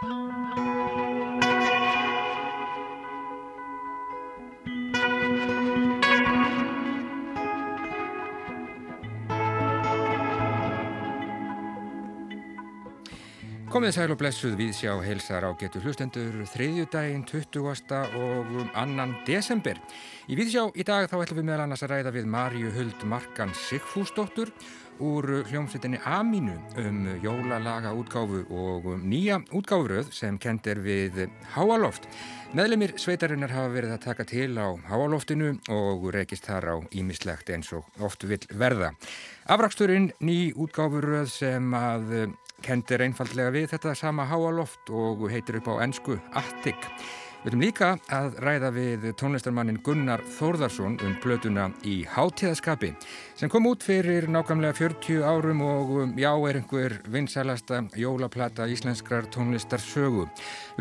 Música Komið sæl og blessuð við sjá heilsar á getur hlustendur þriðjudaginn 20. og annan desember. Í viðsjá í dag þá ætlum við meðal annars að ræða við Marju Huld Markan Sigfúsdóttur úr hljómsveitinni Amínu um jólalaga útgáfu og nýja útgáfuröð sem kendir við Háaloft. Meðlemið sveitarinnar hafa verið að taka til á Háaloftinu og rekist þar á ímislegt eins og oft vil verða. Afraksturinn ný útgáfuröð sem að kendir einfallega við þetta sama háaloft og heitir upp á ennsku Attic. Við viljum líka að ræða við tónlistarmannin Gunnar Þórðarsson um blötuna í Hátíðaskapi sem kom út fyrir nákvæmlega 40 árum og um, já er einhver vinsælasta jólaplata íslenskrar tónlistarsögu.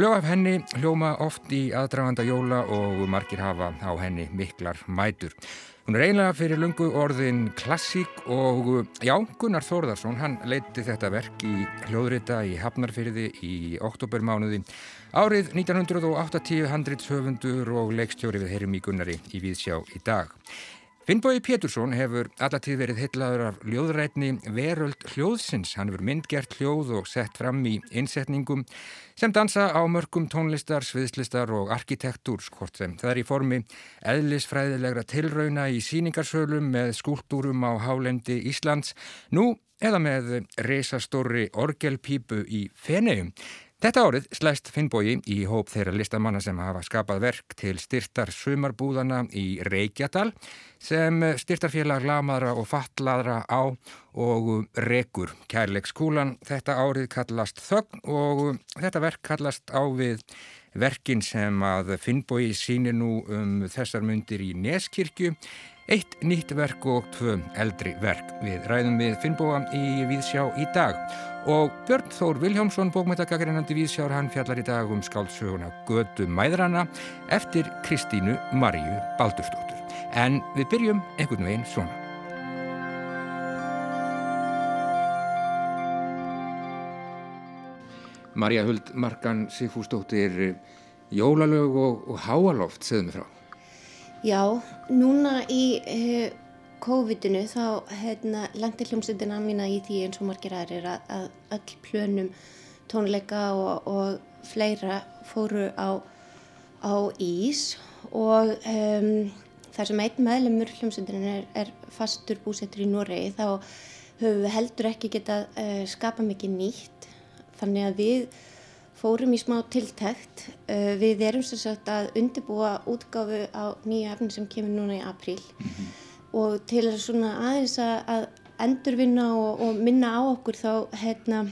Lög af henni hljóma oft í aðdrafanda jóla og margir hafa á henni miklar mætur. Hún er einlega fyrir lungu orðin klassík og já, Gunnar Þórðarsson, hann leiti þetta verk í hljóðrita í Hafnarfyrði í oktobermánuði. Árið 1980 handrits höfundur og leikstjóri við heyrum í Gunnari í Víðsjá í dag. Finnbói Pétursson hefur allatíð verið heitlaður af ljóðrætni Veröld hljóðsins. Hann hefur myndgert hljóð og sett fram í innsetningum sem dansa á mörgum tónlistar, sviðslistar og arkitektúrs, hvort sem það er í formi eðlisfræðilegra tilrauna í síningarsölum með skúltúrum á hálendi Íslands, nú eða með reysastóri orgelpípu í Feneum. Þetta árið slæst Finnbói í hóp þeirra listamanna sem hafa skapað verk til styrtar sumarbúðana í Reykjadal sem styrtarfélag lamaðra og fallaðra á og rekur kærleikskúlan. Þetta árið kallast Þögn og þetta verk kallast á við verkin sem að Finnbói sínir nú um þessar myndir í Neskirkju Eitt nýtt verk og tvö eldri verk. Við ræðum við Finnbóa í Víðsjá í dag og Björn Þór Viljámsson, bókmyndagakarinnandi Víðsjár, hann fjallar í dag um skáldsöguna Götu mæðrana eftir Kristínu Maríu Baldurstóttur. En við byrjum einhvern veginn svona. Marja Huld Markan Sigfúsdóttir, jólalög og, og háaloft, segðum við frá. Já, núna í uh, COVID-inu þá hérna, lendi hljómsveitina mína í því eins og margir aðrir að, að öll plönum tónleika og, og fleira fóru á, á ís og um, þar sem einn meðlemur hljómsveitina er, er fastur búsettur í Noregi þá höfum við heldur ekki getað uh, skapa mikið nýtt þannig að við fórum í smá tiltækt. Uh, við erum svo sagt að undirbúa útgáfu á nýja efni sem kemur núna í apríl mm -hmm. Og til að svona aðeins að endurvinna og, og minna á okkur þá, hérna,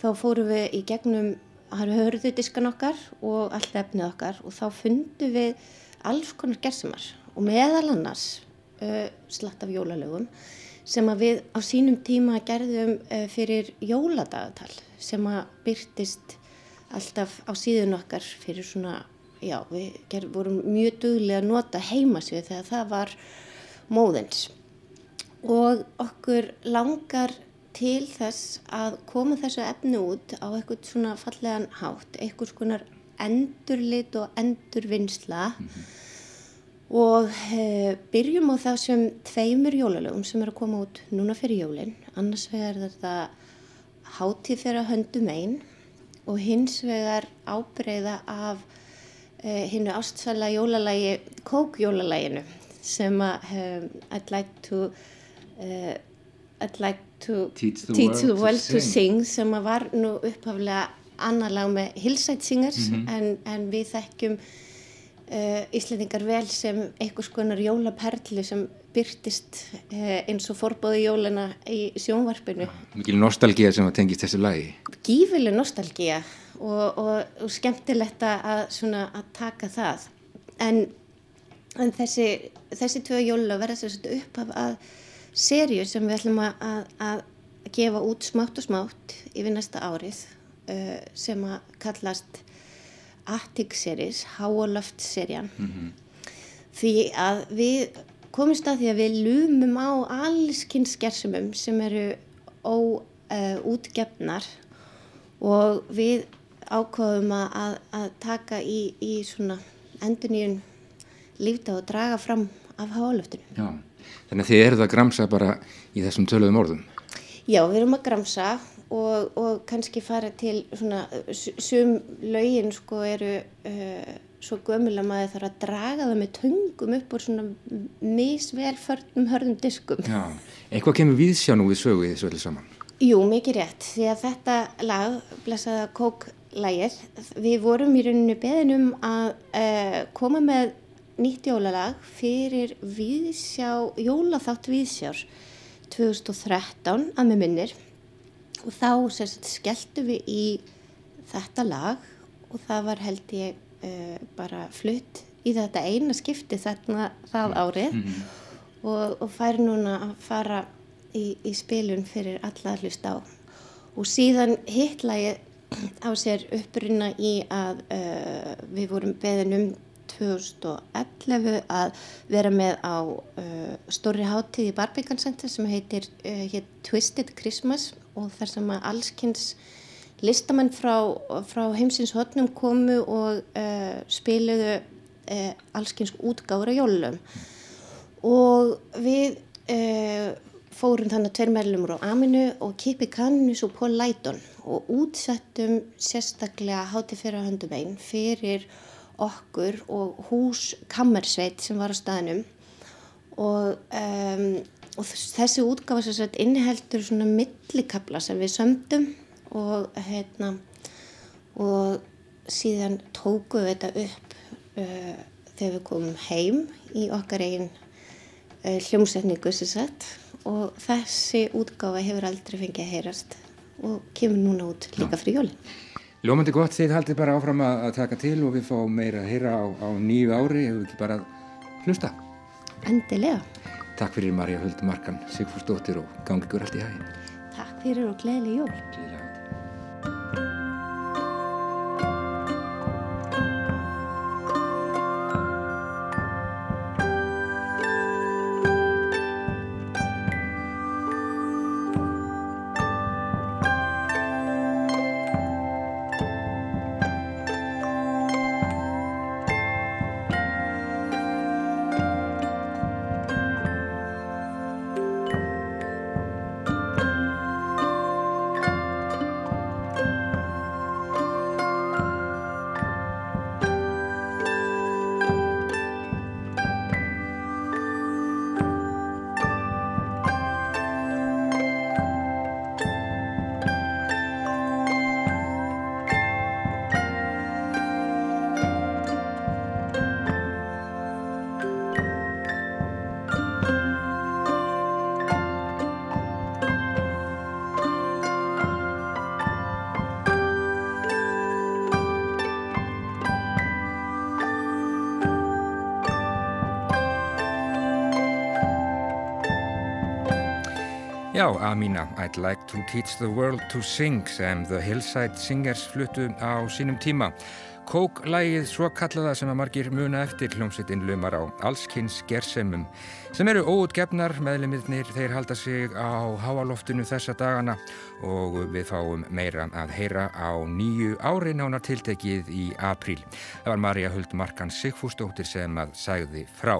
þá fórum við í gegnum hörðu diskan okkar og allt efnið okkar og þá fundum við alls konar gerðsumar og meðal annars uh, slatt af jólalögum sem að við á sínum tíma gerðum uh, fyrir jóladagatal sem að byrtist alltaf á síðun okkar fyrir svona, já, við ger, vorum mjög duglega að nota heimasvið þegar það var móðins. Og okkur langar til þess að koma þessu efni út á eitthvað svona fallegan hátt, eitthvað svona endurlit og endurvinnsla. Mm -hmm. og e, byrjum á þessum tveimur jólalögum sem er að koma út núna fyrir jólinn, annars vegar þetta hátíð fyrir að höndum einn og hins vegar ábreyða af uh, hinnu ástsala jólalægi, kókjólalæginu sem að um, I'd like to uh, I'd like to teach the, teach world, the world to, to sing sem að var nú upphaflega annar lag með Hillside Singers mm -hmm. en, en við þekkjum uh, Íslandingar vel sem einhvers konar jólaperli sem byrtist eh, eins og forbóði jóluna í sjónvarpinu. Mikið nostálgíða sem að tengist þessu lagi. Gífileg nostálgíða og, og, og skemmtilegt að, svona, að taka það. En, en þessi, þessi tvö jóla verða sérstaklega upp af að serju sem við ætlum að, að, að gefa út smátt og smátt yfir næsta árið uh, sem að kallast Attic Series, Háaloft serjan. Mm -hmm. Því að við komist að því að við lumum á allskynns gersumum sem eru óútgefnar uh, og við ákváðum að, að taka í, í svona enduníun lífta og draga fram af hálöftinu. Já, þannig að þið eruð að gramsa bara í þessum töluðum orðum. Já, við erum að gramsa og, og kannski fara til svona, sum lögin sko eru uh, svo gömul að maður þarf að draga það með tungum upp úr svona misvelförnum hörðum diskum. Já, eitthvað kemur viðsjá nú við sögu í þessu öllu saman. Jú, mikið rétt, því að þetta lag, blessaða kóklægir, við vorum í rauninu beðinum að uh, koma með nýtt jólalag fyrir viðsjá, jólaþátt viðsjár 2013 að með minnir. Og þá sérst skelltu við í þetta lag og það var held ég uh, bara flutt í þetta eina skipti þarna það árið. Mm -hmm. og, og fær núna að fara í, í spilun fyrir alla að hlusta á. Og síðan hittlagi á sér uppruna í að uh, við vorum beðin um 2011 að vera með á uh, stóri hátíð í Barbican Center sem heitir uh, hér Twisted Christmas og þar sem að allskynns listamenn frá, frá heimsins hotnum komu og uh, spiluðu allskynns útgára jólum. Og við fórum þannig tveir meðlumur á Aminu og Kipi Kannus og Paul Leighton og útsettum sérstaklega hátíð fyrir að höndum einn fyrir okkur og hús Kammersveit sem var á staðinum og, um, og þessi útgafa sem sagt inniheldur svona millikabla sem við sömdum og hérna og síðan tókuðu þetta upp uh, þegar við komum heim í okkar eigin uh, hljómsetningu sem sagt. Og þessi útgafa hefur aldrei fengið að heyrast og kemur núna út líka fri jólinn. Ljómandi gott, þið haldið bara áfram að, að taka til og við fáum meira að heyra á, á nýju ári, hefur ekki bara hlusta. Endilega. Takk fyrir Marja Huld Markan, Sigfúrsdóttir og gangi ykkur allt í hægin. Takk fyrir og gleðileg jól. Já, Amina, I'd like to teach the world to sing sem The Hillside Singers fluttu á sínum tíma. Kók-lægið svo kallaða sem að margir muna eftir hljómsveitin lumar á allskynns gersemum sem eru óutgefnar meðlumiðnir þeir halda sig á háaloftinu þessa dagana og við fáum meira að heyra á nýju ári nána tiltekið í apríl. Það var Marja Huld Markan Sigfúsdóttir sem að sæði frá.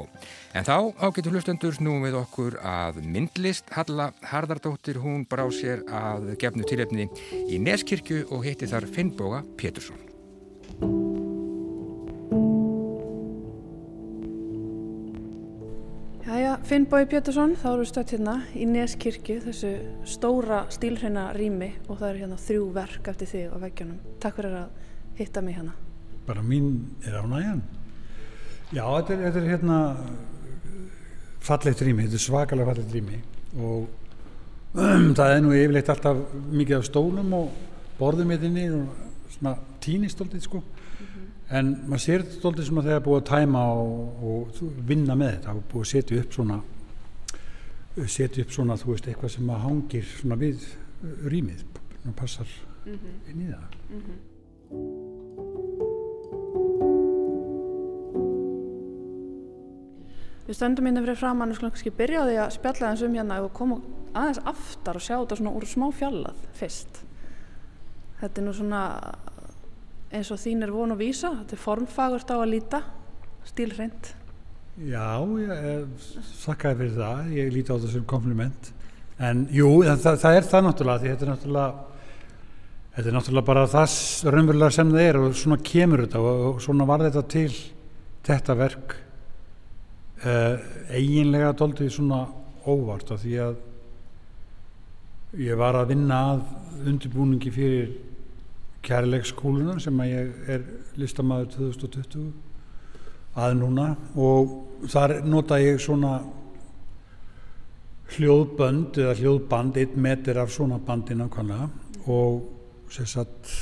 En þá ágetur hlustendur nú við okkur að myndlist Halla Harðardóttir hún brá sér að gefnu tilefni í Neskirkju og hitti þar Finnboga Pétursson. Jæja, Finnbói Pétursson, þá eru við stöðt hérna í Neskirkju, þessu stóra stílhreina rými og það eru hérna þrjú verk eftir þig á veggjónum. Takk fyrir að hitta mig hérna. Bara mín er ánægjan. Já, þetta er, þetta er hérna fallegt rými, þetta er svakalega fallegt rými og það er nú yfirleitt alltaf mikið af stólum og borðum þinni og svona tínistóltið sko en maður sér þetta stóltið svona þegar búið að tæma og, og vinna með þetta og búið að setja upp svona setja upp svona þú veist eitthvað sem að hangir svona við rýmið og passar mm -hmm. inn í það mm -hmm. Við stöndum hérna fyrir framann og skulum kannski byrja á því að spjalla þessum hérna og koma aðeins aftar og sjá þetta svona úr smá fjallað fyrst þetta er nú svona eins og þín er von og vísa, þetta er formfagurt á að líta, stílhreint. Já, ég þakkaði fyrir það, ég líti á þetta sem kompliment. En jú, það, það er það náttúrulega, því þetta er náttúrulega, þetta er náttúrulega bara það raunverulega sem það er og svona kemur þetta og svona var þetta til þetta verk uh, eiginlega doldið svona óvart af því að ég var að vinna að undirbúningi fyrir kærleikskóluna sem að ég er listamæður 2020 að núna og þar nota ég svona hljóðbönd eða hljóðband, einn meter af svona bandi nákvæmlega og sérstætt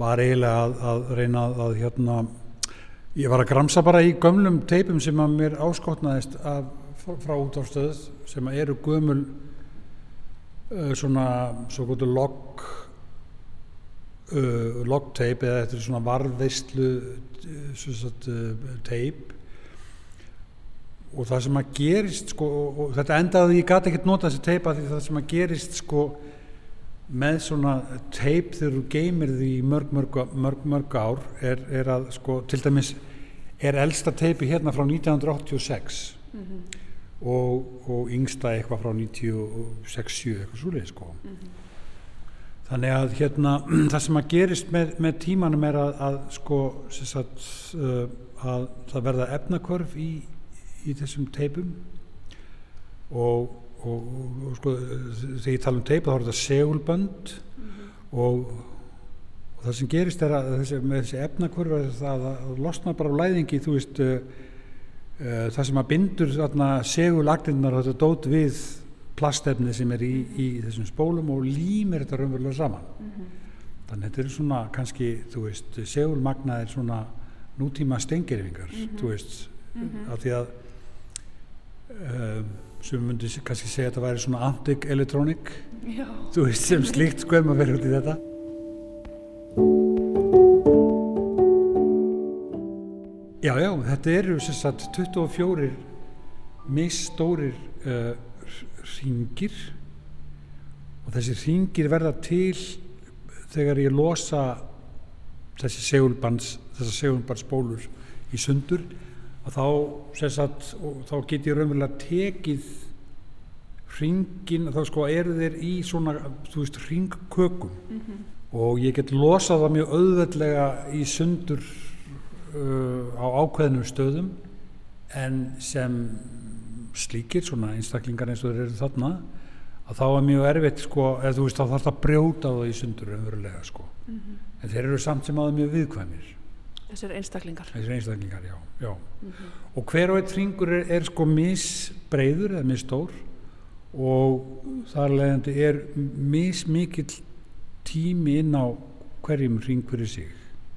var eiginlega að, að reyna að, að hérna ég var að gramsa bara í gömlum teipum sem að mér áskotnaðist af, frá út á stöð sem eru gömul uh, svona svo gótu logg uh, loggteip eða þetta er svona varðveistlu uh, teip og það sem að gerist sko, og þetta endaði að ég gæti ekkert nota þessi teipa því það sem að gerist sko með svona teip þegar þú geymir því mörg mörg, mörg, mörg ár er, er að sko til dæmis er elsta teipi hérna frá 1986 mm -hmm. og, og yngsta eitthvað frá 96-7 eitthvað svolítið sko mm -hmm. Þannig að hérna það sem að gerist með, með tímanum er að, að sko sagt, uh, að það verða efnakörf í í þessum teipum og, og, og sko, þegar ég tala um teip þá er þetta segulbönd mm -hmm. og, og það sem gerist er að þessi, þessi efnakvörfa það að losna bara á læðingi þú veist uh, uh, það sem að bindur segulagninnar þetta dót við plastefni sem er í, í þessum spólum og límir þetta raunverulega saman mm -hmm. þannig að þetta er svona kannski þú veist segulmagna er svona nútíma stengirfingar mm -hmm. þú veist af því að um, sem myndi kannski segja að þetta væri svona antik elektrónik þú veist sem slíkt sko ef maður verður út í þetta Já, já, þetta eru sagt 24 misstórir uh, ringir og þessi ringir verða til þegar ég losa þessi segulbands þessar segulbandsbólur í sundur. Að þá, sagt, þá get ég raunverulega tekið ringin, þá sko eru þeir í svona, þú veist, ringkökum mm -hmm. og ég get losað það mjög auðveldlega í sundur uh, á ákveðnum stöðum en sem slíkir, svona einstaklingar eins og þeir eru þarna að þá er mjög erfitt sko, eða þú veist, þá þarf það að brjóta það í sundur raunverulega sko mm -hmm. en þeir eru samt sem aðeins mjög viðkvæmir Þessir einstaklingar. Þessir einstaklingar, já. já. Mm -hmm. Og hver og einn ringur er, er sko misbreiður eða misstór og þar leðandi er mismikill tími inn á hverjum ring fyrir sig.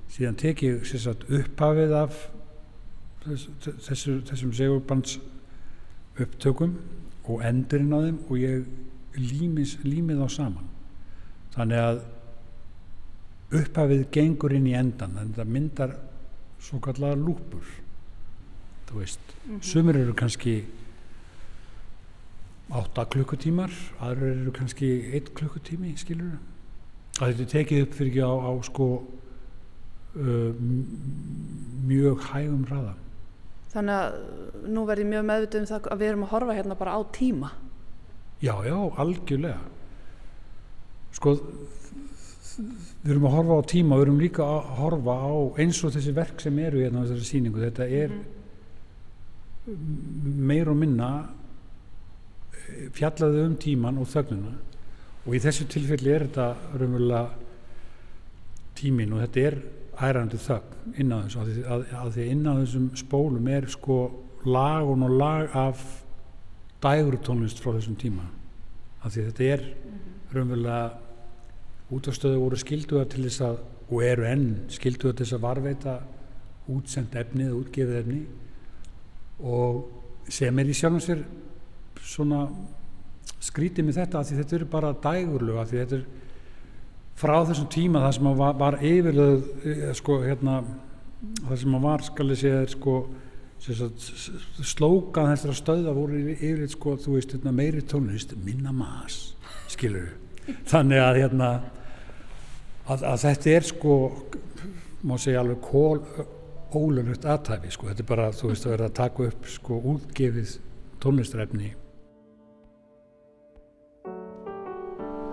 Síðan tek ég sérstaklega upphafið af þess, þessu, þessum segurbands upptökum og endurinn á þeim og ég límis, límið á saman. Þannig að upphafið gengur inn í endan en það myndar svo kallar lúpur þú veist mm -hmm. sumir eru kannski 8 klukkutímar aðra eru kannski 1 klukkutími skilur það þetta tekið upp fyrir ekki á, á sko uh, mjög hægum ræða Þannig að nú verði mjög meðvitið um það að við erum að horfa hérna bara á tíma. Já, já, algjörlega. Sko við erum að horfa á tíma við erum líka að horfa á eins og þessi verk sem eru hérna á þessari síningu þetta er mm. meir og minna eh, fjallaðu um tíman og þögnuna og í þessu tilfelli er þetta raunverulega tímin og þetta er ærandi þögn inn á þessu að því, að, því inn á þessum spólum er sko lagun og lag af dægurtónlist frá þessum tíma. Að því þetta er raunverulega útastöðu voru skilduða til þess að og eru enn skilduða til þess að varveita útsend efnið, útgefið efni. Og sem er í sjálfum sér svona skrítið með þetta að því þetta eru bara dægurlu að því þetta er frá þessum tíma það sem var, var yfirlega eh, sko hérna það sem var skalið séð sko slókan þessara stöða voru yfirlega sko veist hérna, meiri tónlist minna maas skilur þannig að hérna að, að þetta er sko má segja alveg kól ólöflegt aðtæfi sko, þetta er bara þú veist að verða að taka upp sko útgefið tónlistrefni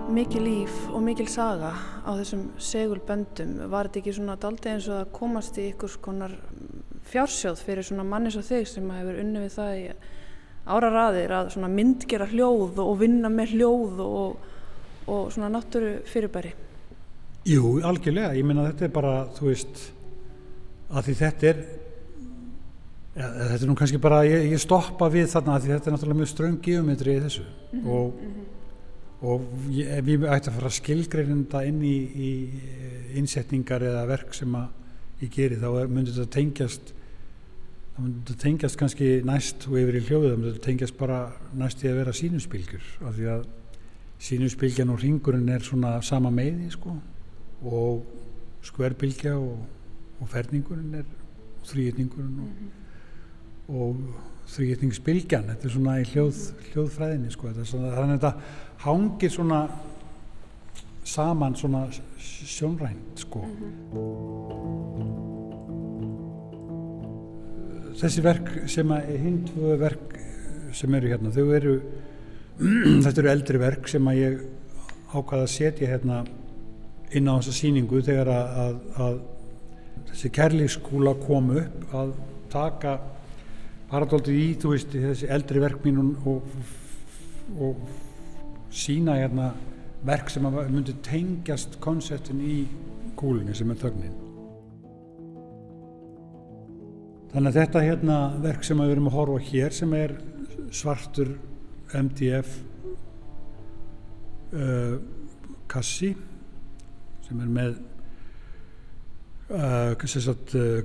Mikið líf og mikil saga á þessum segulböndum var þetta ekki svona daldið eins og að komast í ykkur skonar fjársjóð fyrir svona mannis og þig sem hefur unni við það í ára raðir að svona myndgera hljóð og vinna með hljóð og, og svona náttúru fyrirbæri Jú, algjörlega, ég minna þetta er bara þú veist að því þetta er ja, þetta er nú kannski bara, ég, ég stoppa við þarna að því þetta er náttúrulega mjög ströng geometri í þessu. Mm -hmm, og, mm -hmm. Og ég, ég ætti að fara að skilgreinda inn í, í innsetningar eða verk sem að ég geri þá myndir þetta tengjast þá myndir þetta tengjast kannski næst og yfir í hljóðu, þá myndir þetta tengjast bara næst í að vera sínusbylgjur af því að sínusbylgjan og ringurinn er svona sama meði sko og skverbylgja og, og ferningurinn er þrýjetningurinn og, og þrýjetningsbylgjan þetta er svona í hljóð, hljóðfræðinni sko. svona, þannig að þetta hangir svona saman svona sjónrænt sko mm -hmm. þessi verk sem að hinn tvö verk sem eru hérna þau eru þetta eru eldri verk sem að ég ákvaða að setja hérna inn á þessa síningu þegar að, að, að þessi kærlíkskúla kom upp að taka paradóltið í þú veist þessi eldri verk mín og, og sína hérna verk sem myndi tengjast konseptin í kúlinni sem er þögnin. Þannig að þetta hérna verk sem við erum að horfa hér sem er svartur MDF uh, kassi sem er með sagt, uh,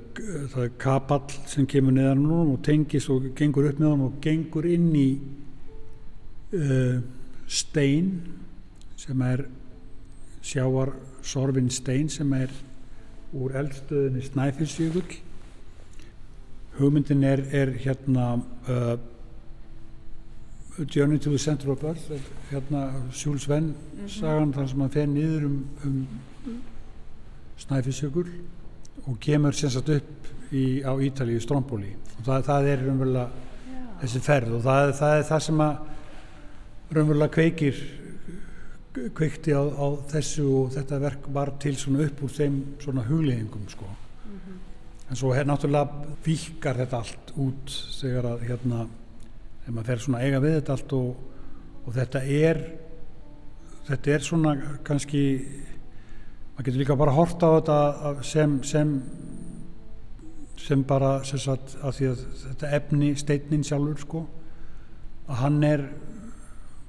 það er kapall sem kemur neðan núna og tengis og gengur upp með hann og gengur inn í uh, stein sem er sjáar sorfin stein sem er úr eldstöðinni Snæfellsjökull. Hugmyndin er, er hérna uh, Journey to the Center of Earth hérna Sjúls Venn mm -hmm. sagan þar sem hann fer niður um, um Snæfisjökul og kemur sérsagt upp í, á Ítalíu Strombóli og það, það er raunverulega þessi ferð og það, það er það sem að raunverulega kveikir kveikti á, á þessu og þetta verk var til svona upp úr þeim svona hugleggingum sko. Mm -hmm. en svo er náttúrulega vikar þetta allt út þegar að hérna þegar maður fer svona eiga við þetta allt og, og þetta er þetta er svona kannski maður getur líka bara að horta á þetta sem sem, sem bara sem sagt, að að þetta efni steinin sjálfur sko að hann er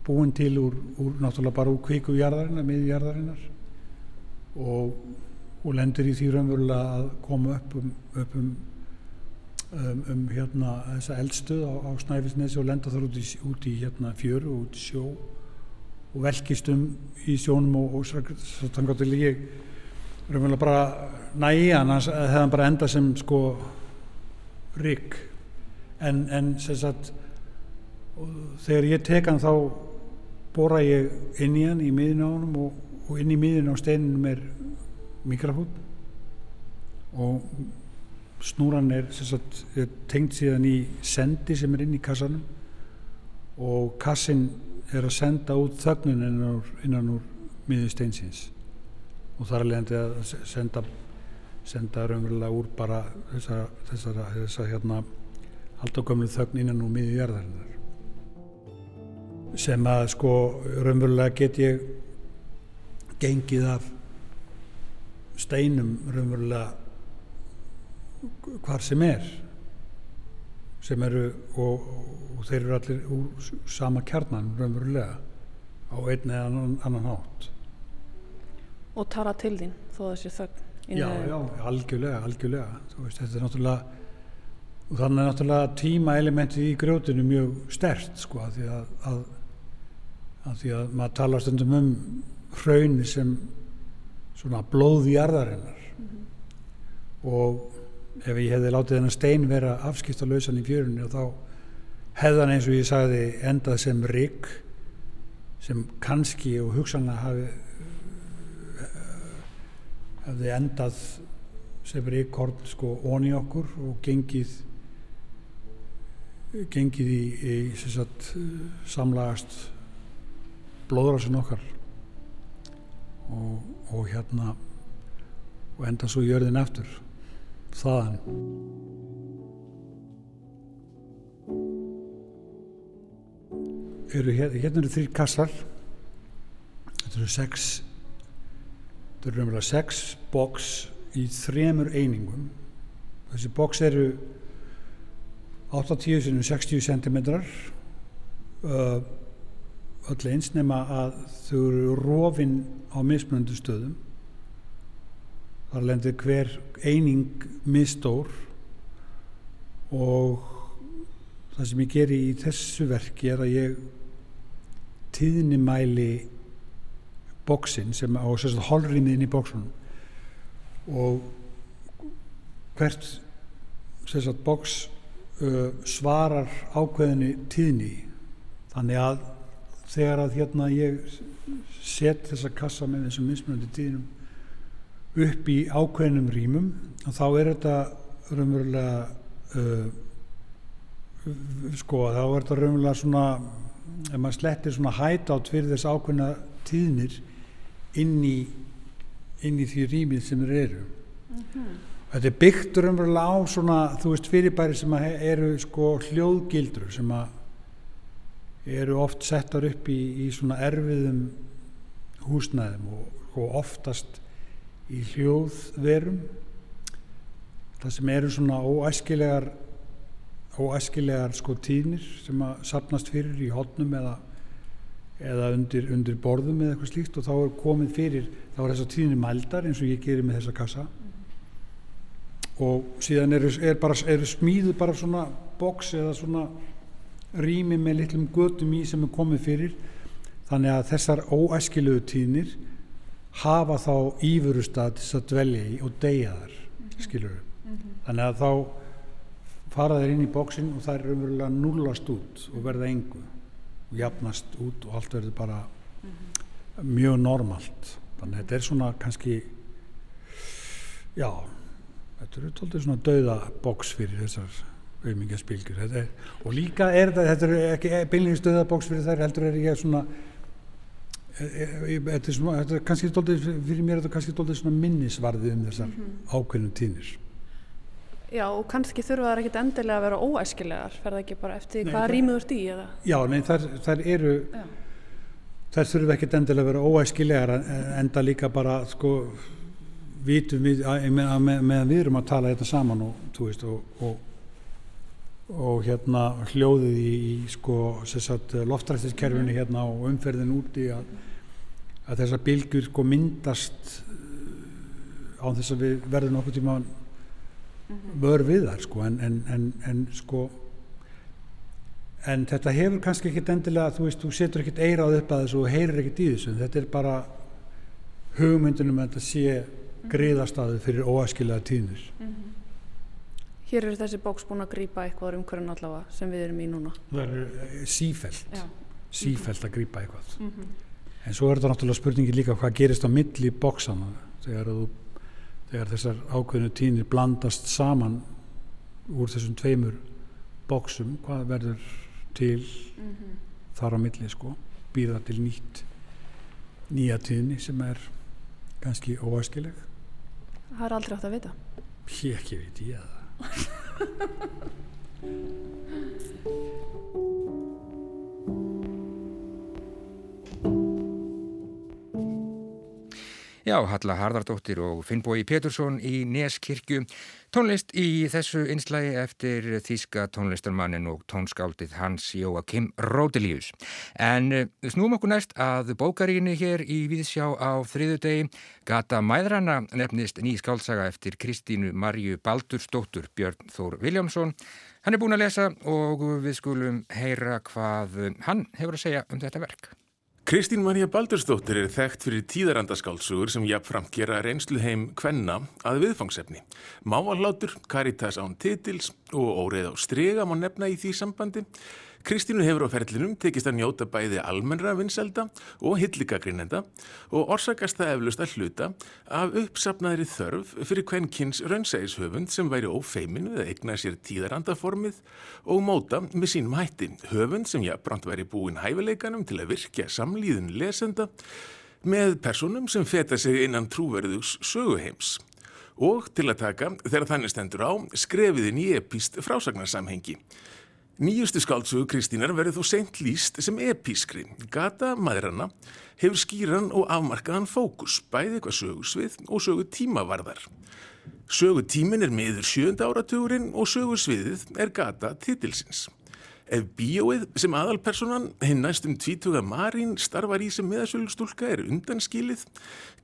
búin til úr, úr náttúrulega bara úr kvíku jarðarinnar, miðjarðarinnar og, og lendur í því raunverulega að koma upp um, upp um um, um hérna þessa eldstuð á, á Snæfellsnesi og lenda þar út í, út í hérna fjöru og út í sjó og velkist um í sjónum og, og svo að ég raunverulega bara næja hann það hefði bara enda sem sko rygg en, en sem sagt þegar ég tek hann þá bóra ég inn í hann í miðin á hann og, og inn í miðin á steininum er mikrafón og snúran er, sagt, er tengt síðan í sendi sem er inn í kassanum. Og kassin er að senda út þögnun innan úr, innan úr miður steinsins. Og er alveg að senda senda raunverulega úr bara þessar þessa, þessa hérna aldagömmlu þögn innan úr miður jörðarinnar sem að sko raunverulega get ég gengið af steinum raunverulega hvar sem er sem eru og, og þeir eru allir úr sama kjarnan raunverulega á einn eða annan, annan hátt. Og tala til þín þó þessi þögn já, já, algjörlega, algjörlega. Veist, þetta er náttúrulega og þannig er náttúrulega tíma elementið í grjótinu mjög stert sko að því að, að, að því að maður tala stundum um hraunni sem svona blóði jarðarinnar. Mm -hmm. og ef ég hefði látið hennar stein vera afskipt á lausan í fjörunni og þá hefðan eins og ég sagði endað sem rigg sem kannski og hugsanlega hafi hefði endað sem rekord sko onni okkur og gengið gengið í, í sagt, samlagast blóðrásin okkar. Og, og hérna og enda svo jörðin eftir þaðan eru hérna, hérna eru þrjir kassar. Þetta eru sex þetta eru umvel að sex boks í þremur einingum. Þessi boks eru 80 sinum 60 cm öll eins nema að þau eru rofinn á mismunandi stöðum. Þar lendir hver eining misstór og það sem ég geri í þessu verki er að ég tíðnimæli bóksinn sem á holrýmiðin í bóksunum og hvert bóks uh, svarar ákveðinni tíðni. Þannig að þegar að hérna ég set þessa kassa með þessum mismunandi tíðnum upp í ákveðinum rýmum þá er þetta raunverulega uh, sko þá er þetta raunverulega svona ef maður slettir svona hætt átt fyrir þess ákveðina tíðnir inn í inn í því rýmið sem þeir eru mm -hmm. þetta er byggt raunverulega á svona þú veist fyrirbæri sem eru sko hljóðgildur sem eru oft settar upp í, í svona erfiðum húsnæðum og, og oftast í hljóðverum það sem eru svona óæskilegar óæskilegar sko tíðnir sem að sapnast fyrir í hodnum eða, eða undir, undir borðum eða eitthvað slíkt og þá er komið fyrir þá er þess að tíðnir mældar eins og ég gerir með þessa kassa. Og síðan eru, er eru smíðu bara svona boks eða svona rými með litlum götum í sem er komið fyrir. Þannig að þessar óæskilegu tíðnir hafa þá ífurustad til að dvelja í og deyja þar skilur mm -hmm. þannig að þá fara þeir inn í bóksinn og það er umverulega nullast út og verða engu og jafnast út og allt verður bara mm -hmm. mjög normalt þannig að þetta er svona kannski já þetta eru tóltið svona dauða bóks fyrir þessar auðmingaspilgjur og líka er þetta, þetta er ekki beinleginnst dauða bóks fyrir þær heldur er ég svona þetta er, svona, þetta er kannski doldið, fyrir mér er þetta kannski doldið svona minnisvarði um þessar mm -hmm. ákveðnum tíðnir Já og kannski þurfa það ekki endilega að vera óæskilegar fer það ekki bara eftir nei, hvaða rýmið þú ert í eða? Já, nei, þar, þar eru Já. þar þurfa ekki endilega að vera óæskilegar enda líka bara sko vitum við meðan með, með við erum að tala þetta saman og, veist, og, og og hérna hljóðið í, í sko loftræstiskerfinu hérna og umferðin úti að, að þessar bylgjur sko myndast uh, á þess að við verðum okkur tíma mhm. Vör við þar sko en, en, en, en sko en þetta hefur kannski ekkit endilega þú veist, þú setur ekkit eirað upp að þessu og heyrir ekkit í þessu, þetta er bara hugmyndunum að þetta sé mhm. greiðastaðu fyrir óaskilaða tíðnir mm -hmm. Hér eru þessi bóks búin að grýpa eitthvað um hverjum allavega sem við erum í núna. Það eru eh, sífælt, Já. sífælt að grýpa eitthvað. Mm -hmm. En svo er þetta náttúrulega spurningi líka hvað gerist á milli bóksana þegar, þú, þegar þessar ákveðinu tínir blandast saman úr þessum tveimur bóksum, hvað verður til mm -hmm. þar á milli sko, býða til nýtt nýja tíðni sem er kannski óæskileg. Það er aldrei átt að vita. Ég ekki veit ég að Já, Halla Harðardóttir og Finnbói Pétursson í Neskirkju. Tónlist í þessu einslægi eftir þýska tónlistarmannin og tónskáldið Hans Jóakim Rótilíus. En eh, snúum okkur næst að bókarínu hér í Víðsjá á þriðu degi. Gata Mæðrana nefnist ný skálsaga eftir Kristínu Marju Baldursdóttur Björn Þór Viljámsson. Hann er búin að lesa og við skulum heyra hvað hann hefur að segja um þetta verk. Kristín Marja Baldursdóttir er þekkt fyrir tíðarandaskálsugur sem jafnframt gera reynslu heim kvenna að viðfangsefni. Mávallátur, Karitas án titils og óreið á strega má nefna í því sambandi. Kristínu hefur á ferlinum tekist að njóta bæði almennra vinselda og hilligagrinnenda og orsakast það eflust að hluta af uppsapnaðri þörf fyrir hvern kynns raunsægishöfund sem væri ófeimin við að egna sér tíðarandaformið og móta með sínum hætti. Höfund sem jafnbrant væri búin hæfileikanum til að virkja samlíðun lesenda með personum sem feta sig innan trúverðugs söguheims og til að taka, þegar þannig stendur á, skrefiðin í epíst frásagnarsamhengi. Nýjustu skáldsögu Kristínar verður þó seint líst sem epískri. Gata maðurana hefur skýran og afmarkaðan fókus, bæði eitthvað sögusvið og sögu tímavarðar. Sögu tímin er miður sjönda áratugurinn og sögu sviðið er gata titilsins. Ef bíóið sem aðalpersonan hinn næstum tvítuga Marín starfar í sem meðasölustúlka er undanskilið,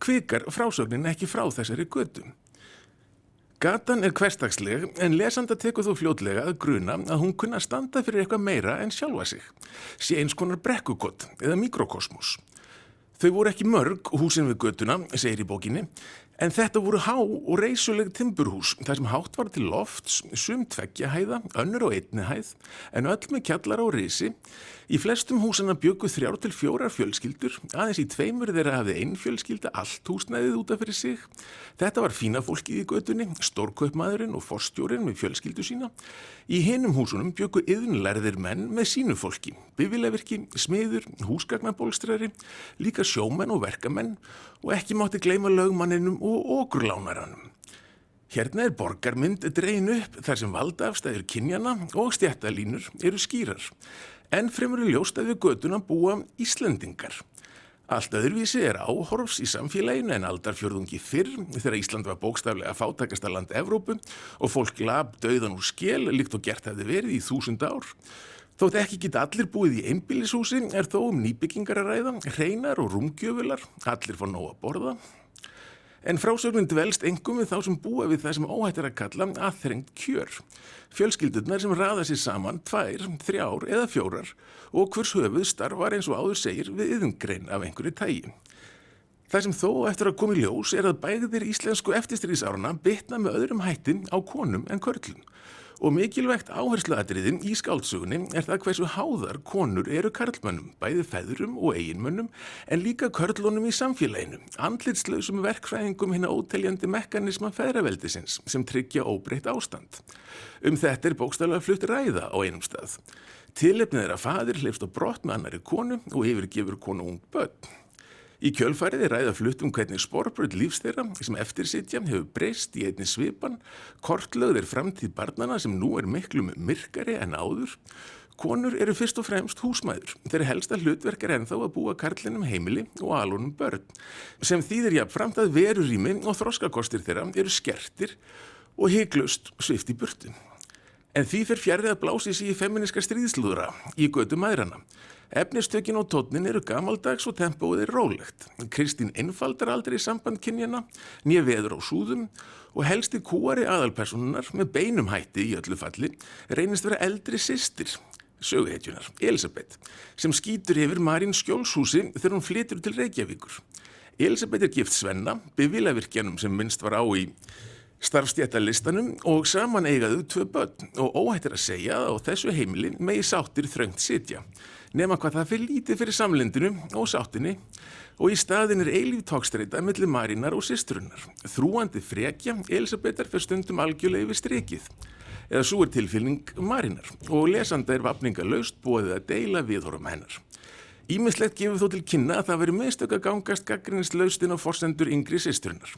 kvikar frásögnin ekki frá þessari götu. Gatan er hverstagsleg en lesanda tekur þú fljótlega að gruna að hún kunna standa fyrir eitthvað meira en sjálfa sig. Sé eins konar brekkukott eða mikrokosmos. Þau voru ekki mörg húsin við götuna, segir í bókinni, En þetta voru há og reysuleg timburhús, þar sem hátt var til lofts, sum tveggja hæða, önnur á einni hæð, en öll með kjallar á reysi. Í flestum húsana bjöku þrjár til fjórar fjölskyldur, aðeins í tveimur þeirra hafði einn fjölskylda allt húsnæðið útaf fyrir sig. Þetta var fína fólkið í gödunni, stórkaupmaðurinn og forstjórin með fjölskyldu sína. Í hinum húsunum bjöku yðnlærðir menn með sínu fólki, bifilevirki, smiður, húsgagnabólstrari, líka sjómenn og verkamenn og ekki mátti gleima lögmanninum og okurlánaranum. Hérna er borgarmynd dreyin upp þar sem valdaafstæður kynjana og stjættalínur eru skýrar. En fremur er ljóst að við göduna búa Íslandingar. Allt öðruvísi er áhorfs í samfélaginu en aldarfjörðungi fyrr þegar Ísland var bókstaflega fátakasta land Evrópu og fólk lab döðan úr skell líkt og gert hefði verið í þúsund ár. Þótt ekki geta allir búið í einbílishúsi er þó um nýbyggingar að ræða, hreinar og rúmgjöfular, allir fór nóg að borða. En frásögnin dvelst engum við þá sem búa við það sem óhætt er að kalla aðþrengt kjör. Fjölskyldurnar sem raða sér saman tvær, þrjár eða fjórar og hvers höfuð starfar eins og áður segir við yðungrein af einhverju tægi. Það sem þó eftir að komi ljós er að bæðir íslensku eftirstríðsárna bytna með öðrum hættin á konum en körlum. Og mikilvægt áhersluatriðin í skáltsugunni er það hversu háðar konur eru karlmönnum, bæði feðurum og eiginmönnum, en líka körlunum í samfélaginu, andlitslausum verkfræðingum hinn að óteljandi mekanisma feðraveldisins sem tryggja óbreytt ástand. Um þetta er bókstæðlega flutt ræða á einum stað. Tilefnið er að fadir hlifst á brott með annari konu og yfirgefur konu ung börn. Í kjölfarið er ræða flutt um hvernig sporbröð lífs þeirra sem eftirsitja hefur breyst í einni svipan, kortlögð er framtíð barnana sem nú er miklu myrkari en áður. Konur eru fyrst og fremst húsmæður, þeirri helsta hlutverk er ennþá að búa karlinum heimili og alunum börn, sem þýðir jafnframt að verurými og þroskakostir þeirra eru skertir og heiklust svift í burtun. En því fyrir fjarrið að blási sér í feminiska stríðslúðra í götu maðurana. Efnistökin og tónin eru gamaldags og tempóið er rólegt. Kristín einfaldar aldrei samband kynjana, nýja veður á súðum og helsti kúari aðalpersonunar með beinum hætti í öllu falli reynist vera eldri sýstir, söguhetjunar, Elisabeth, sem skýtur yfir Marín skjólshúsi þegar hún flytur til Reykjavíkur. Elisabeth er gift Svenna, bevilavirkjanum sem minnst var á í starfstjættalistanum og saman eigaðu tvö börn og óhættir að segja að á þessu heimili megi sáttir þröngt sitja nema hvað það fyrir lítið fyrir samlendinu og sáttinni og í staðin er eilíf tókstreita mellir Marínar og sýstrunnar. Þrúandi frekja Elisabetar fyrir stundum algjörlega yfir strikið eða svo er tilfylning Marínar og lesanda er vapninga laust búið að deila viðhorum hennar. Ímislegt gefur þó til kynna að það veri mistök að gangast gaggrinslaustinn á forsendur yngri sýstrunnar.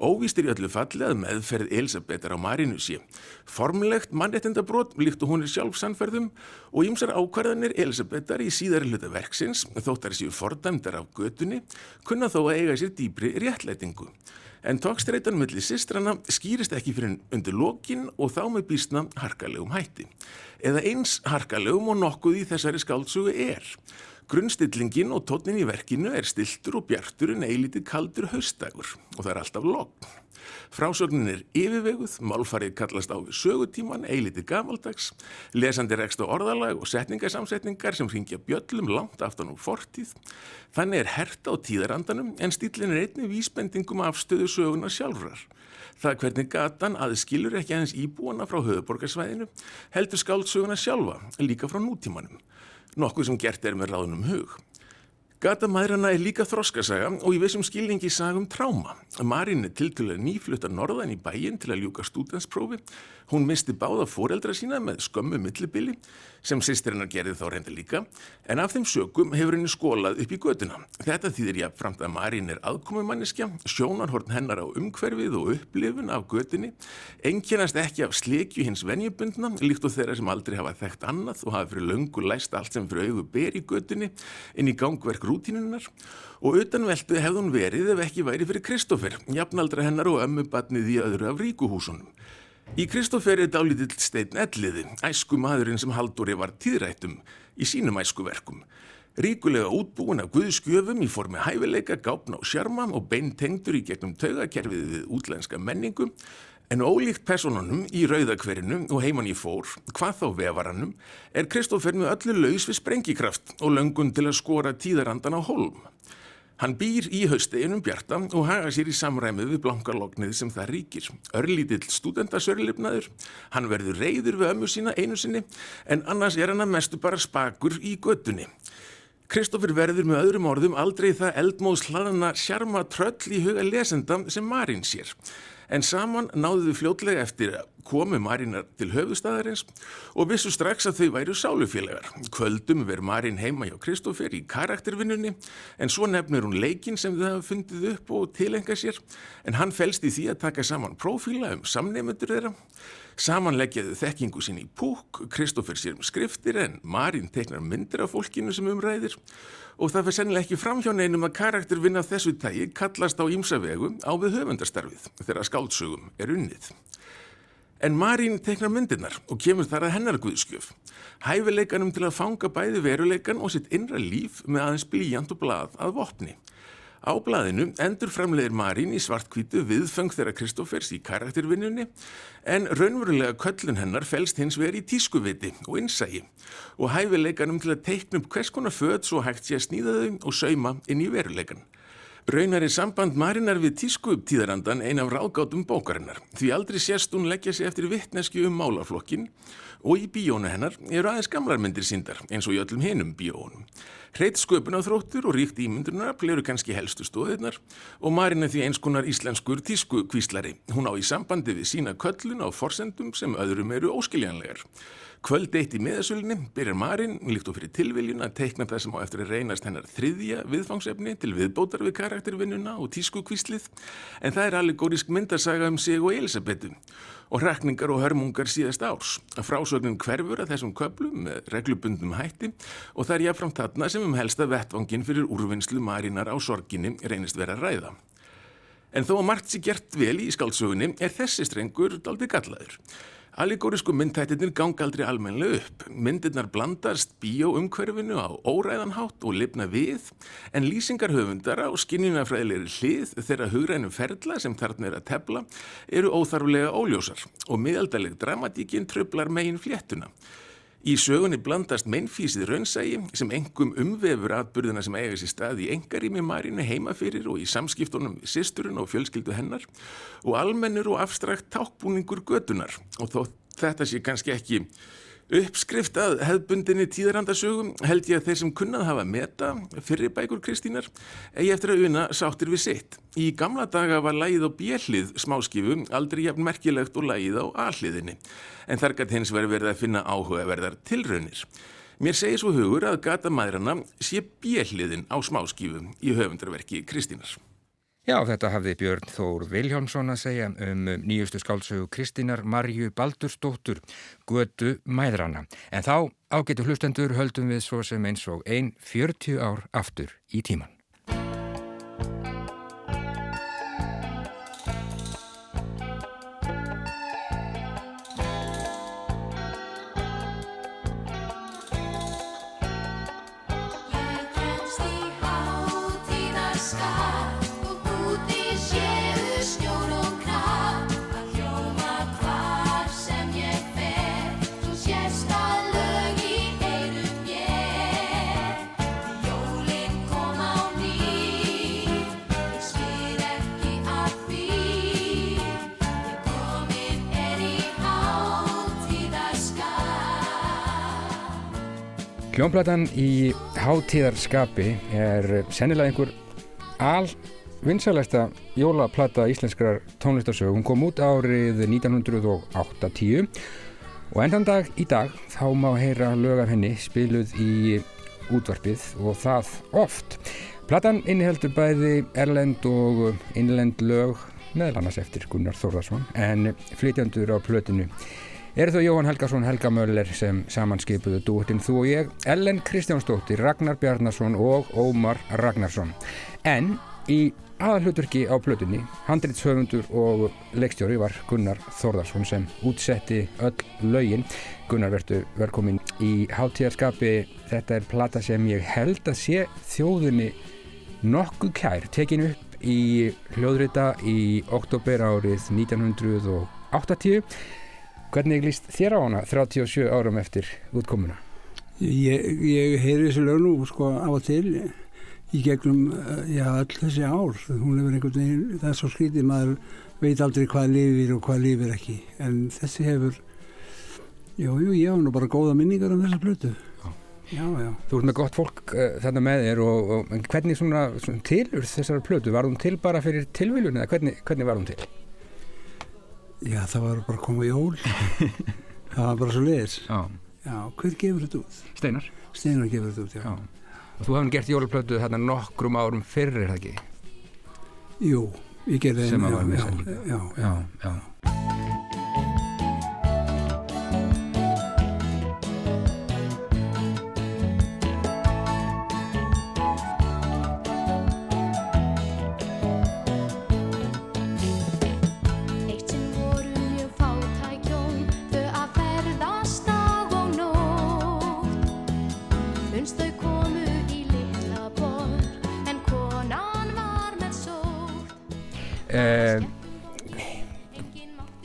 Óvíst er í öllu falli að meðferð Elisabetar á Marínu sé. Formlegt mannrettindabrót líkt og hún er sjálf sannferðum og ýmsar ákvarðanir Elisabetar í síðari hluta verksins, þóttar séu fordæmdar af götunni, kunna þó að eiga sér dýbri réttlætingu. En tókstreitan millir sistrana skýrist ekki fyrir undir lokin og þá með býstna harkalegum hætti. Eða eins harkalegum og nokkuð í þessari skáltsugu er. Grunnstillingin og tónin í verkinu er stiltur og bjartur en eilítið kaldur haustagur og það er alltaf logn. Frásögnin er yfirveguð, málfarið kallast á við sögutíman, eilítið gamaldags, lesandi rekst á orðalag og setningarsamsetningar sem ringja bjöllum langt aftan úr fortíð. Þannig er hert á tíðarandanum en stílin er einni vísbendingum af stöðu söguna sjálfrar. Það hvernig gatan aðskilur ekki aðeins íbúana frá höfuborgarsvæðinu heldur skáldsöguna sjálfa, líka frá nútímanum. Nokkuð sem gert er með ráðunum hug. Gata maðurana er líka þroskasaga og í vissum skilningi sagum tráma. Marín er til til að nýflutta norðan í bæin til að ljúka stúdansprófi. Hún misti báða foreldra sína með skömmu millibili sem sýstirinnar gerði þá reynda líka en af þeim sökum hefur henni skólað upp í göduna. Þetta þýðir ég framt að Marín er aðkomumanniska, sjónarhorn hennar á umhverfið og upplifun af gödunni, enginast ekki af slekju hins venjubundna líkt og þeirra sem aldrei hafa þekkt annað og hafa fyrir löngu læst allt sem fyrir auðu ber í gödunni inn í gangverk rútínunar og utanveldu hefði hún verið ef ekki væri fyrir Kristófer, jafnaldra hennar og ömmubatnið í öðru af ríkuhúsunum. Í Kristófer er dálítill stein elliði, æsku maðurinn sem Haldóri var tíðrættum í sínum æskuverkum. Ríkulega útbúin af guðskjöfum í formi hæfileika, gápna og sjarma og beintengdur í gegnum taugakerfið við útlenska menningu, en ólíkt personunum í rauðakverinu og heimann í fór, hvað þá vefarannum, er Kristófer með öllu laus við sprengikraft og löngun til að skora tíðarandan á holm. Hann býr í hausteginum bjarta og haga sér í samræmið við blankarlognið sem það ríkir. Örlítill stúdendasörlipnaður, hann verður reyður við ömmu sína einu sinni en annars er hann að mestu bara spakur í göttunni. Kristófur verður með öðrum orðum aldrei það eldmóðs hlaðana sjarma tröll í huga lesenda sem Marín sér en saman náðu þau fljótlega eftir komu Marínar til höfustæðarins og vissu strax að þau væru sálufélagar. Kvöldum ver Marín heima hjá Kristófer í karaktervinnunni en svo nefnir hún leikin sem þau hafa fundið upp og tilenga sér en hann fælst í því að taka saman prófíla um samnefnendur þeirra. Samanleggjaðu þekkingu sín í púk, Kristófer sér um skriftir en Marín teiknar myndir af fólkinu sem umræðir og það fyrir sennilega ekki framhjá neinum að karaktervinna þessu tægi kallast á ímsavegu á við höfundarstarfið þegar skáldsögum er unnið. En Marín teiknar myndirnar og kemur þar að hennar guðskjöf. Hæfileikanum til að fanga bæði veruleikan og sitt innra líf með aðeins blíjant og blað að vopni. Á blaðinu endur framleiðir Marín í svartkvítu viðfeng þeirra Kristófers í karaktervinnunni en raunverulega köllun hennar fælst hins vegar í tískuviti og innsægi og hæfileikanum til að teikna upp hvers konar född svo hægt sé að sníða þau og sauma inn í veruleikan. Raunar er samband Marinar við tísku upp tíðarandan ein af ráðgátum bókarinnar því aldrei sérst hún leggja sig eftir vittnesku um málaflokkin og í bíónu hennar eru aðeins gamlar myndir síndar eins og í öllum hinum bíónum. Hreit sköpun á þróttur og ríkt ímyndunar eru kannski helstu stóðirnar og Marín er því eins konar íslenskur tísku kvíslari. Hún á í sambandi við sína köllun á forsendum sem öðrum eru óskiljanlegar. Kvöld eitt í miðasölunni byrjar Marín, líkt og fyrir tilviljun, að teikna það sem á eftir að reynast hennar þriðja viðfangsefni til viðbótar við karaktervinnuna og tískukvíslið, en það er allegórisk myndarsaga um sig og Elisabetu og rakningar og hörmungar síðast árs. Frásögnin hverfur að þessum köplum með reglubundum hætti og það er jáfnframt þarna sem um helsta vettvangin fyrir úrvinnslu Marínar á sorginni reynist vera ræða. En þó að margt sér gert vel í skáldsögunni er þessi strengur daldi gallaður. Allegórisku myndtættirnir ganga aldrei almenlega upp. Myndirnar blandast bíóumhverfinu á óræðanhátt og lifna við, en lýsingarhöfundara og skinnjunafræðilegri hlið þeirra hugrænum ferla sem þarna er að tefla eru óþarfulega óljósar og miðaldaleg dramatíkin tröflar megin fléttuna. Í sögunni blandast mennfísið raunsægi sem engum umvefur atbyrðina sem eiga sér stað í engarími Marínu heimafyrir og í samskiptunum sýsturinn og fjölskyldu hennar og almennur og afstrakt tákbúningur gödunar og þó þetta sé kannski ekki Uppskrift að hefðbundinni tíðarandasögum held ég að þeir sem kunnað hafa meta fyrir bækur Kristínar eigi eftir að una sáttir við sitt. Í gamla daga var lægið á bjellið smáskifu aldrei jafn merkilegt og lægið á alliðinni en þar gæti hins verið verið að finna áhugaverðar tilraunir. Mér segir svo hugur að gata maðurana sé bjelliðin á smáskifu í höfundarverki Kristínar. Já, þetta hafði Björn Þór Viljámsson að segja um nýjustu skálsögu Kristínar Marju Baldurstóttur, Götu Mæðrana. En þá ágetur hlustendur höldum við svo sem eins og einn 40 ár aftur í tíman. Hljónplatan í hátíðarskapi er sennilega einhver al vinsælæsta jólaplata íslenskrar tónlistarsög. Hún kom út árið 1980 og endan dag í dag þá má heyra lög af henni spiluð í útvarpið og það oft. Platan inniheldur bæði erlend og innlend lög meðal annars eftir Gunnar Þórðarsson en flytjandur á plötinu eru þau Jóhann Helgarsson Helga Möller sem samanskipuðu dúttinn Þú og ég, Ellen Kristjánsdóttir, Ragnar Bjarnarsson og Ómar Ragnarsson. En í aðalhuturki á plötunni, handrýtshöfundur og leikstjóri var Gunnar Þórðarsson sem útsetti öll laugin. Gunnar verður velkomin í háttíðarskapi. Þetta er plata sem ég held að sé þjóðinni nokkuð kær, tekin upp í hljóðrita í oktober árið 1980 Hvernig líst þér á hana 37 árum eftir útkomuna? Ég, ég heyri þessu lög nú sko á og til í gegnum eh, já, all þessi ár. Hún hefur einhvern veginn, það er svo skrítið, maður veit aldrei hvað lifir og hvað lifir ekki. En þessi hefur, jú, jú, hafa nú bara góða minningar um þessa blötu. Já, já. Þú ert með gott fólk uh, þarna með þér og, og hvernig svona, svona tilur þessara plötu? Var hún til bara fyrir tilviljun eða hvernig, hvernig var hún til? Já, það var bara að koma jól. það var bara svo leiðis. Já. Já, hver gefur þetta út? Steinar. Steinar gefur þetta út, já. já. Og þú hefði gert jólaplötu þarna nokkrum árum fyrir, er það ekki? Jú, ég gerði það. Já, já, já. já.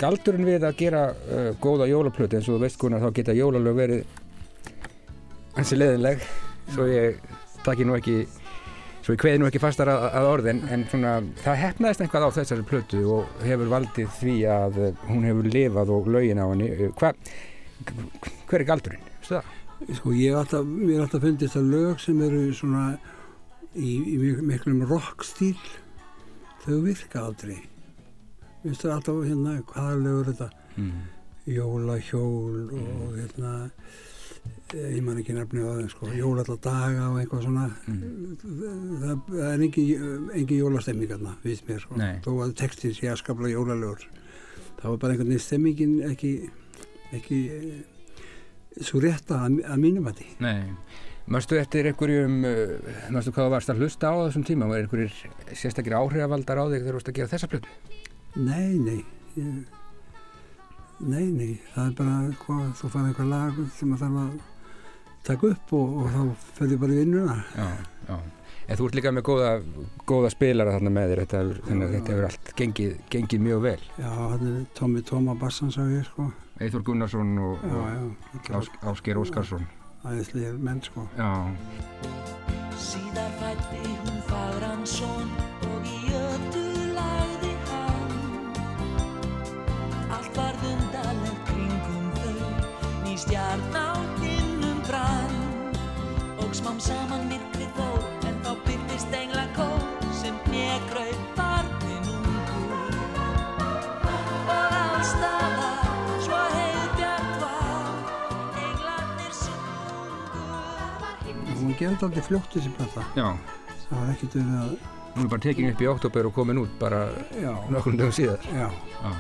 Galdurinn við að gera uh, góða jólaplötu eins og þú veist konar þá geta jólalög verið hansi leðinleg svo ég takki nú ekki svo ég kveði nú ekki fastar að, að orðin en svona það hefnaðist einhvað á þessari plötu og hefur valdið því að hún hefur lifað og lögin á henni. Hva, hver er galdurinn? Sko ég hef alltaf, alltaf fundið þetta lög sem eru svona í, í miklum rockstíl þau virka aldrei finnst það alltaf hérna hvaða lögur þetta mm. jólahjól og mm. hérna eh, ég man ekki nefni á það sko, jólaladaga og eitthvað svona mm. það, það er engin, jólastemming hérna, viðst mér sko. þó að textin sé að skapla jólalögur það var bara einhvern veginn stemmingin ekki, ekki eh, svo rétta að, að mínum að því Nei Mörstu eftir einhverjum, náttúrulega hvað varst að hlusta á þessum tíma, var einhverjir sérstaklega áhrifavaldar á þig þegar þú varst að gera þessa plötu? Nei, nei ég, Nei, nei það er bara hvað, þú fara eitthvað lag sem það þarf að taka upp og, og þá fyrir bara í vinnuna. Já, já. En þú ert líka með góða, góða spilara þarna með þér þetta, þannig að þetta hefur allt gengið, gengið mjög vel. Já, hann er Tómi Tóma Bassan sá ég sko. Eithor Gunnarsson og, og Ásker Óskarsson. Æðislega menn sko. Já Allt var vundalegt kringum þau. Ný stjarn á hinnum brann. Og smám saman myrkrið fór En þá byrtist engla kór Sem negrauð barnin ungur Og allstaðar Svo heiðbjart var Englarnir sungur Hún gerði aldrei fljótt þessi plata. Já. Það var ekkert verið að Hún er bara tekin upp í oktober og komin út bara nokkurnu dögum síðar. Já, já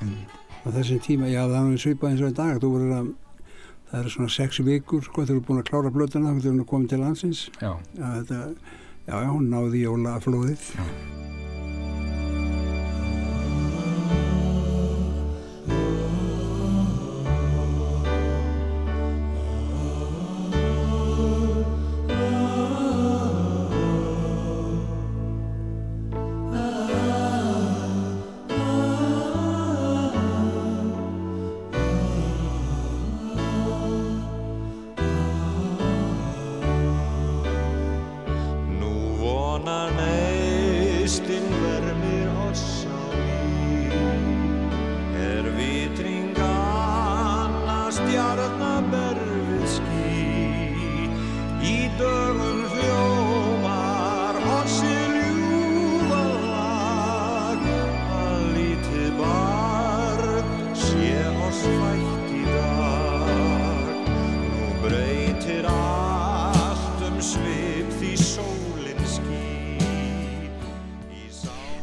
en... Á þessum tíma, já það er svipað eins og í dag Þú voru að það eru svona sex vikur sko, þegar þú er búin að klára blötuna þá getur hún að koma til landsins. Já. Já, þetta, já, hún náði jólaflóðið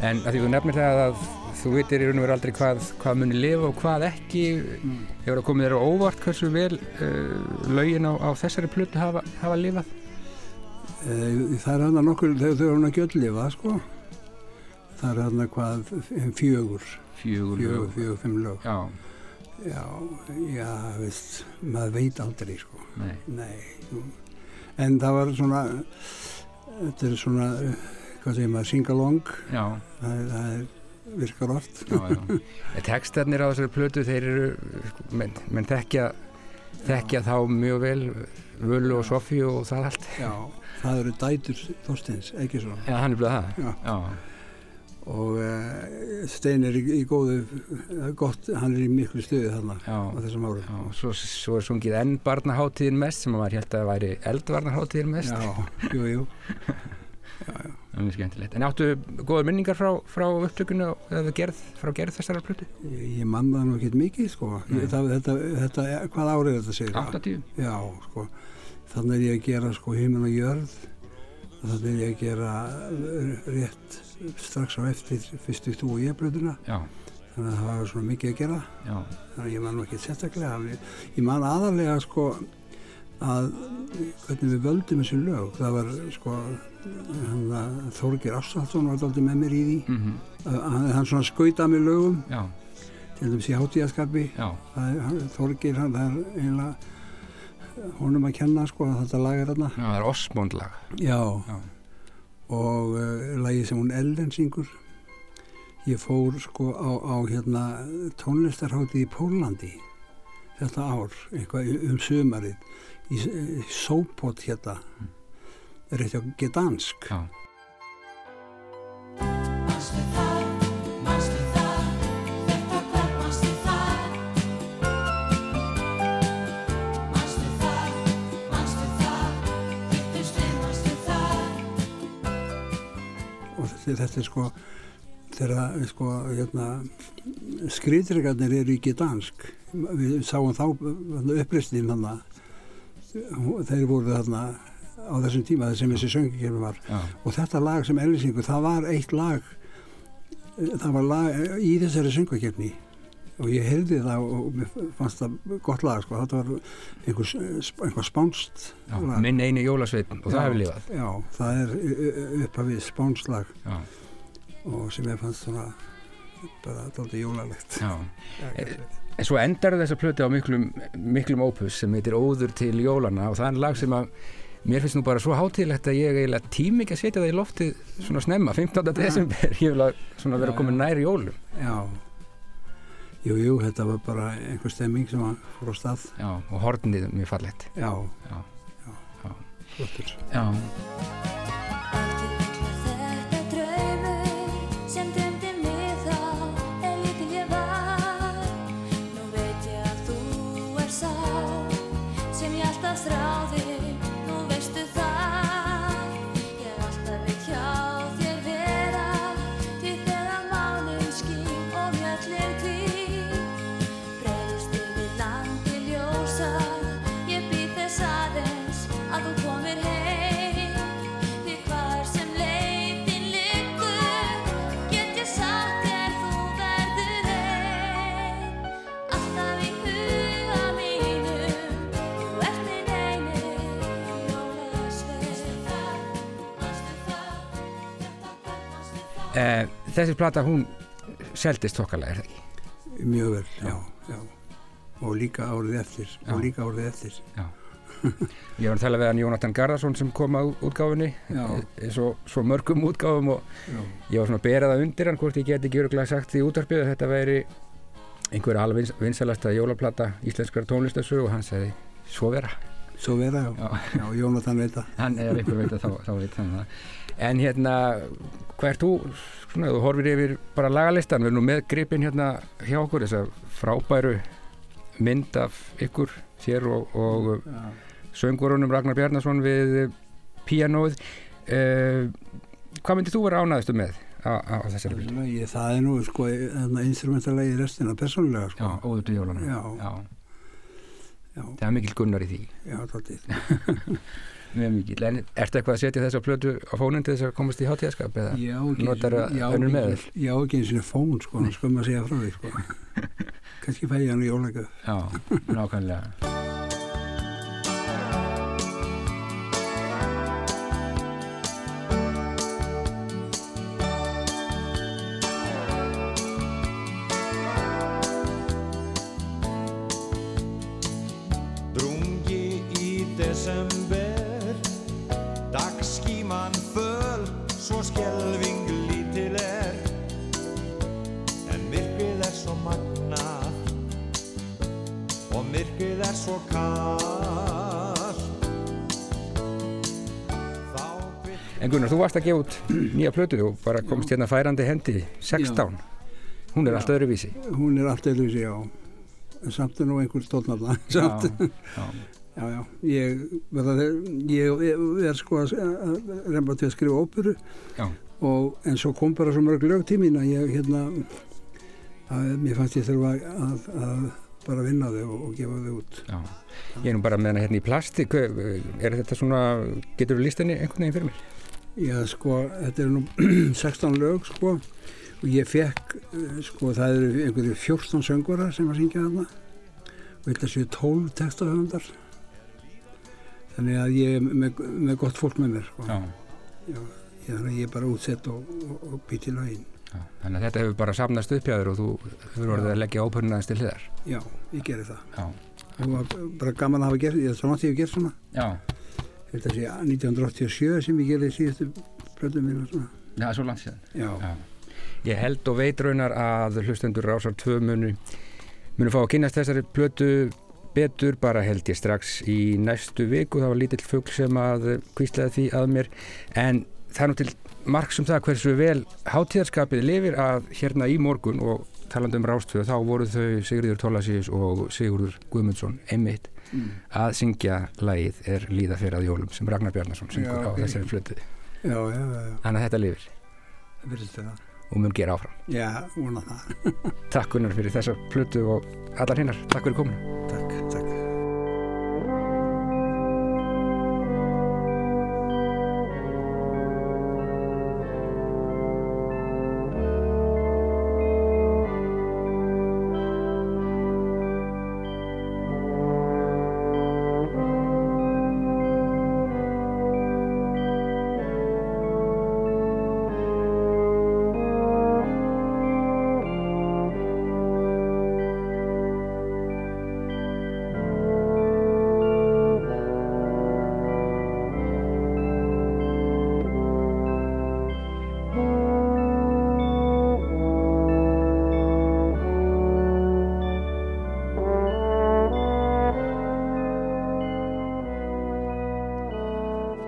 En að því þú nefnir það að þú veitir í raun og veru aldrei hvað, hvað muni lifa og hvað ekki. Mm. Hefur það komið þér á óvart hversu vel uh, lögin á, á þessari plötu hafa, hafa lifað? E, það er hann að nokkur, þau, þau hann að gjöldlifa, sko. Það er hann að hvað, fjögur, Fjögur fjögur, fjögur, fimm lög. Já, Já, já, veist, maður veit aldrei, sko. nei. Nei, en það var svona, þetta er svona, eh, hvað segir maður, singalong, það, það er, virkar oft. Tekstarnir á þessari plötu, þeir eru, menn, menn þekkja, þekkja þá mjög vel Völu og Sofíu og það allt. Já, það eru dætur Þorsteins, ekki svona. Já, hann er bleið það. Já. Já, Og uh, Stein er í, í góðu, eh, gott, hann er í miklu stöðu þarna á þessum árum. Já, og svo, svo er sungið enn barnaháttíðin mest sem maður held að væri eldvarnaháttíðin mest. Já, jú, jú. Það er mjög skemmtilegt. En áttu góður minningar frá, frá upptökunu eða gerð, frá gerð þessara plötu? Ég, ég man það nú ekkert mikið, sko. Það, þetta, þetta, hvað árið þetta segir? 80? Já, sko. Þannig er ég að gera, sko, himinn og jörð. Þannig er ég að gera eh, rétt strax á eftir fyrstu þú og ég blöðuna. Já, Þannig að það var svona mikið að gera. já, Þannig að ég man nú ekkert sérstaklega. Ég man aðalega, sko, að hvernig við völdum þessi lög. Það var, sko, að Þorgir Ásthaldsson var aldrei með mér í því. mm Hann, hann svona skautað mér lögum, já, til dæmis í hátíðaskapi. Þorgir, hann, það er eiginlega honum að kenna, sko, að þetta lag er þarna. já, það er Osmond-lag. Já. Já. Og uh, lagið sem hún Ellen syngur. Ég fór, sko, á, á hérna tónlistarháttið í Pólandi þetta ár, eitthvað um sömarið í, í Sópot hérna. Rétt á Gdansk Já, þetta er sko þegar sko hérna skriðdregarnir eru í Gdansk við sáum þá upplýstin þarna þeir voru þarna á þessum tíma sem þessi söngikefni var já, og þetta lag sem Ellisingur, það var eitt lag það var lag í þessari söngakefni og ég heyrði það og mér fannst það gott lag sko, þetta var einhver, einhver spánst já. lag. Minn eini jólasveitn og það Já, hefur lifað. Já, það er upphafið spánslag og sem ég fannst svona bara dálítið jólalegt já. Já, En svo endar þessa plötu á miklum, miklum opus sem heitir Óður til jólana og það er lag sem að mér finnst nú bara svo hátíðlegt að ég eiginlega tími ekki að setja það í loftið svona snemma, 15. desember, ég vil að svona vera Já, komin já. nær jólum. já Jú, jú, þetta var bara einhver stemming sem að fór á stað Já, og hornið mjög fallegt. Já, Já, flottur já, Eh, þessi plata hún seldist þokkalega, er það ekki? Mjög vel, já, já og líka árið eftir Já. og líka árið eftir. Ég var að tala við hann Jónatan Garðarsson sem kom að útgáfunni Já. eh, svo, svo mörgum útgáfum og Já, ég var svona að bera það undir hann hvort ég geti ekki öruglega sagt því útvarpið að þetta væri einhverja alveg vins, vinsalasta jólaplata íslenskara tónlistasögu og hann sagði svo vera. Svo vera, já, Já. já Jónatan veit það. Hann ef einhver veit að þá, þá veit hann það en hérna hvað er þú svona, þú horfir yfir bara lagalistan við erum með gripin hérna hjá okkur þessa frábæru mynd af ykkur þér og, og söngurunum Ragnar Bjarnason við píanóið uh, hvað myndir þú vera ánæðistu með á, á þessari? Lagi, það er nú sko instrumentalagi restina persónulega Já, sko. óður til jólana Já. Já. Já. það er mikill gunnar í því Já, tóttið. mjög mikið. En ertu eitthvað að setja þessa plötu á fónin til þess að komast í hátíðaskap eða notar já, önnur meðal? Já, ekki eins og fón, sko, skömm að segja frá því, sko. Kannski fæ ég hann í jólækjöf. Já, nákvæmlega. Varst að gefa út nýja plötu og bara komst hérna færandi hendi 16. Hún er allt öðruvísi. Hún er allt eða já. En samt er nú einhver tónarna. Samt. já. Já, já, ég, verða, ég, ég er sko að, að reyna til að skrifa óperu Já. og, en svo kom bara svo mörg lög tímin að ég hérna að mér fannst ég þurfa að, að bara vinna þau og, og gefa þau út Já. Ég er nú bara með hana hérna í plasti. Er þetta svona, getur þú líst henni einhvern veginn fyrir mér? Já, sko, þetta er nú 16 lög, sko og ég fekk, eh, sko, það eru einhverju 14 söngvara sem að syngja þarna og þetta séu 12 textahöfundar þannig að ég er með, með gott fólk með mér, sko Já. Já, ég, þannig að ég er bara útsett og, og, og být í lögin. Já. Þannig að þetta hefur bara samnast uppjáður og þú hefur orðið að leggja ópörnuna aðeins til hliðar. Já, ég gerði það. Já. Og bara gaman að hafa gert, ég er svo nátt ég hef gert svona. Já. Þetta sé 1987 sem ég gerði síðustu plötum mínu og svona. Já, svo langt síðan. Já. Já. Ég held og veit raunar að hlustendur rásar tvö munu munu fá að kynast þessari plötu betur bara held ég strax í næstu viku. Það var lítill fugl sem að kvíslaði því að mér en það er nú til marg sem það hversu vel hátíðarskapið lifir að hérna í morgun og talandi um rástöðu þá voru þau Sigurður Tólasís og Sigurður Guðmundsson einmitt Mm. að syngja lagið er líða fyrir að jólum sem Ragnar Bjarnason syngur Já, á þessari já. Þannig að þetta lifir og mun gera áfram. Já, vona það. Takk Gunnar fyrir þessa plötu og allar hinnar. Takk fyrir kominu. takk, takk.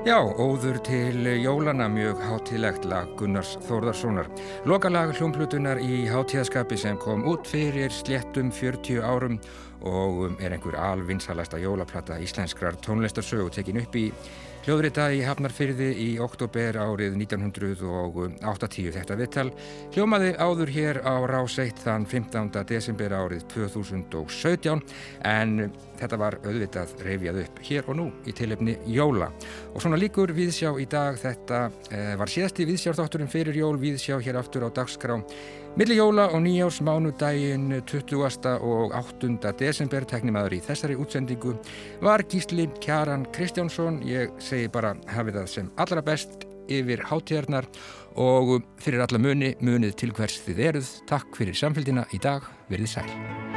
Já, óður til jólana mjög hátíðlegt lag Gunnars Þórðarssonar. Lokalag hljómplutunar í hátíðaskapi sem kom út fyrir sléttum 40 árum og er einhver alvinsalasta jólaplata íslenskrar tónlistarsögu tekin upp í hljóðrita í Hafnarfyrði í oktober árið 1980. Þetta viðtal hljómaði áður hér á Rás 1 þann 15. desember árið 2017 en þetta var auðvitað reyfjað upp hér og nú í tilefni jóla. Og svona líkur viðsjá í dag þetta eh, var síðasti viðsjárþátturinn fyrir jól viðsjá hér aftur á dagskrá Milli jóla og nýjárs mánudaginn 20. og 8. desember teknimaður í þessari útsendingu var Gísli Kjaran Kristjánsson. Ég segi bara hafið það sem allra best yfir hátíðarnar og fyrir alla muni munið til hvers þið eruð. Takk fyrir samfélgina í dag. Verðið sæl.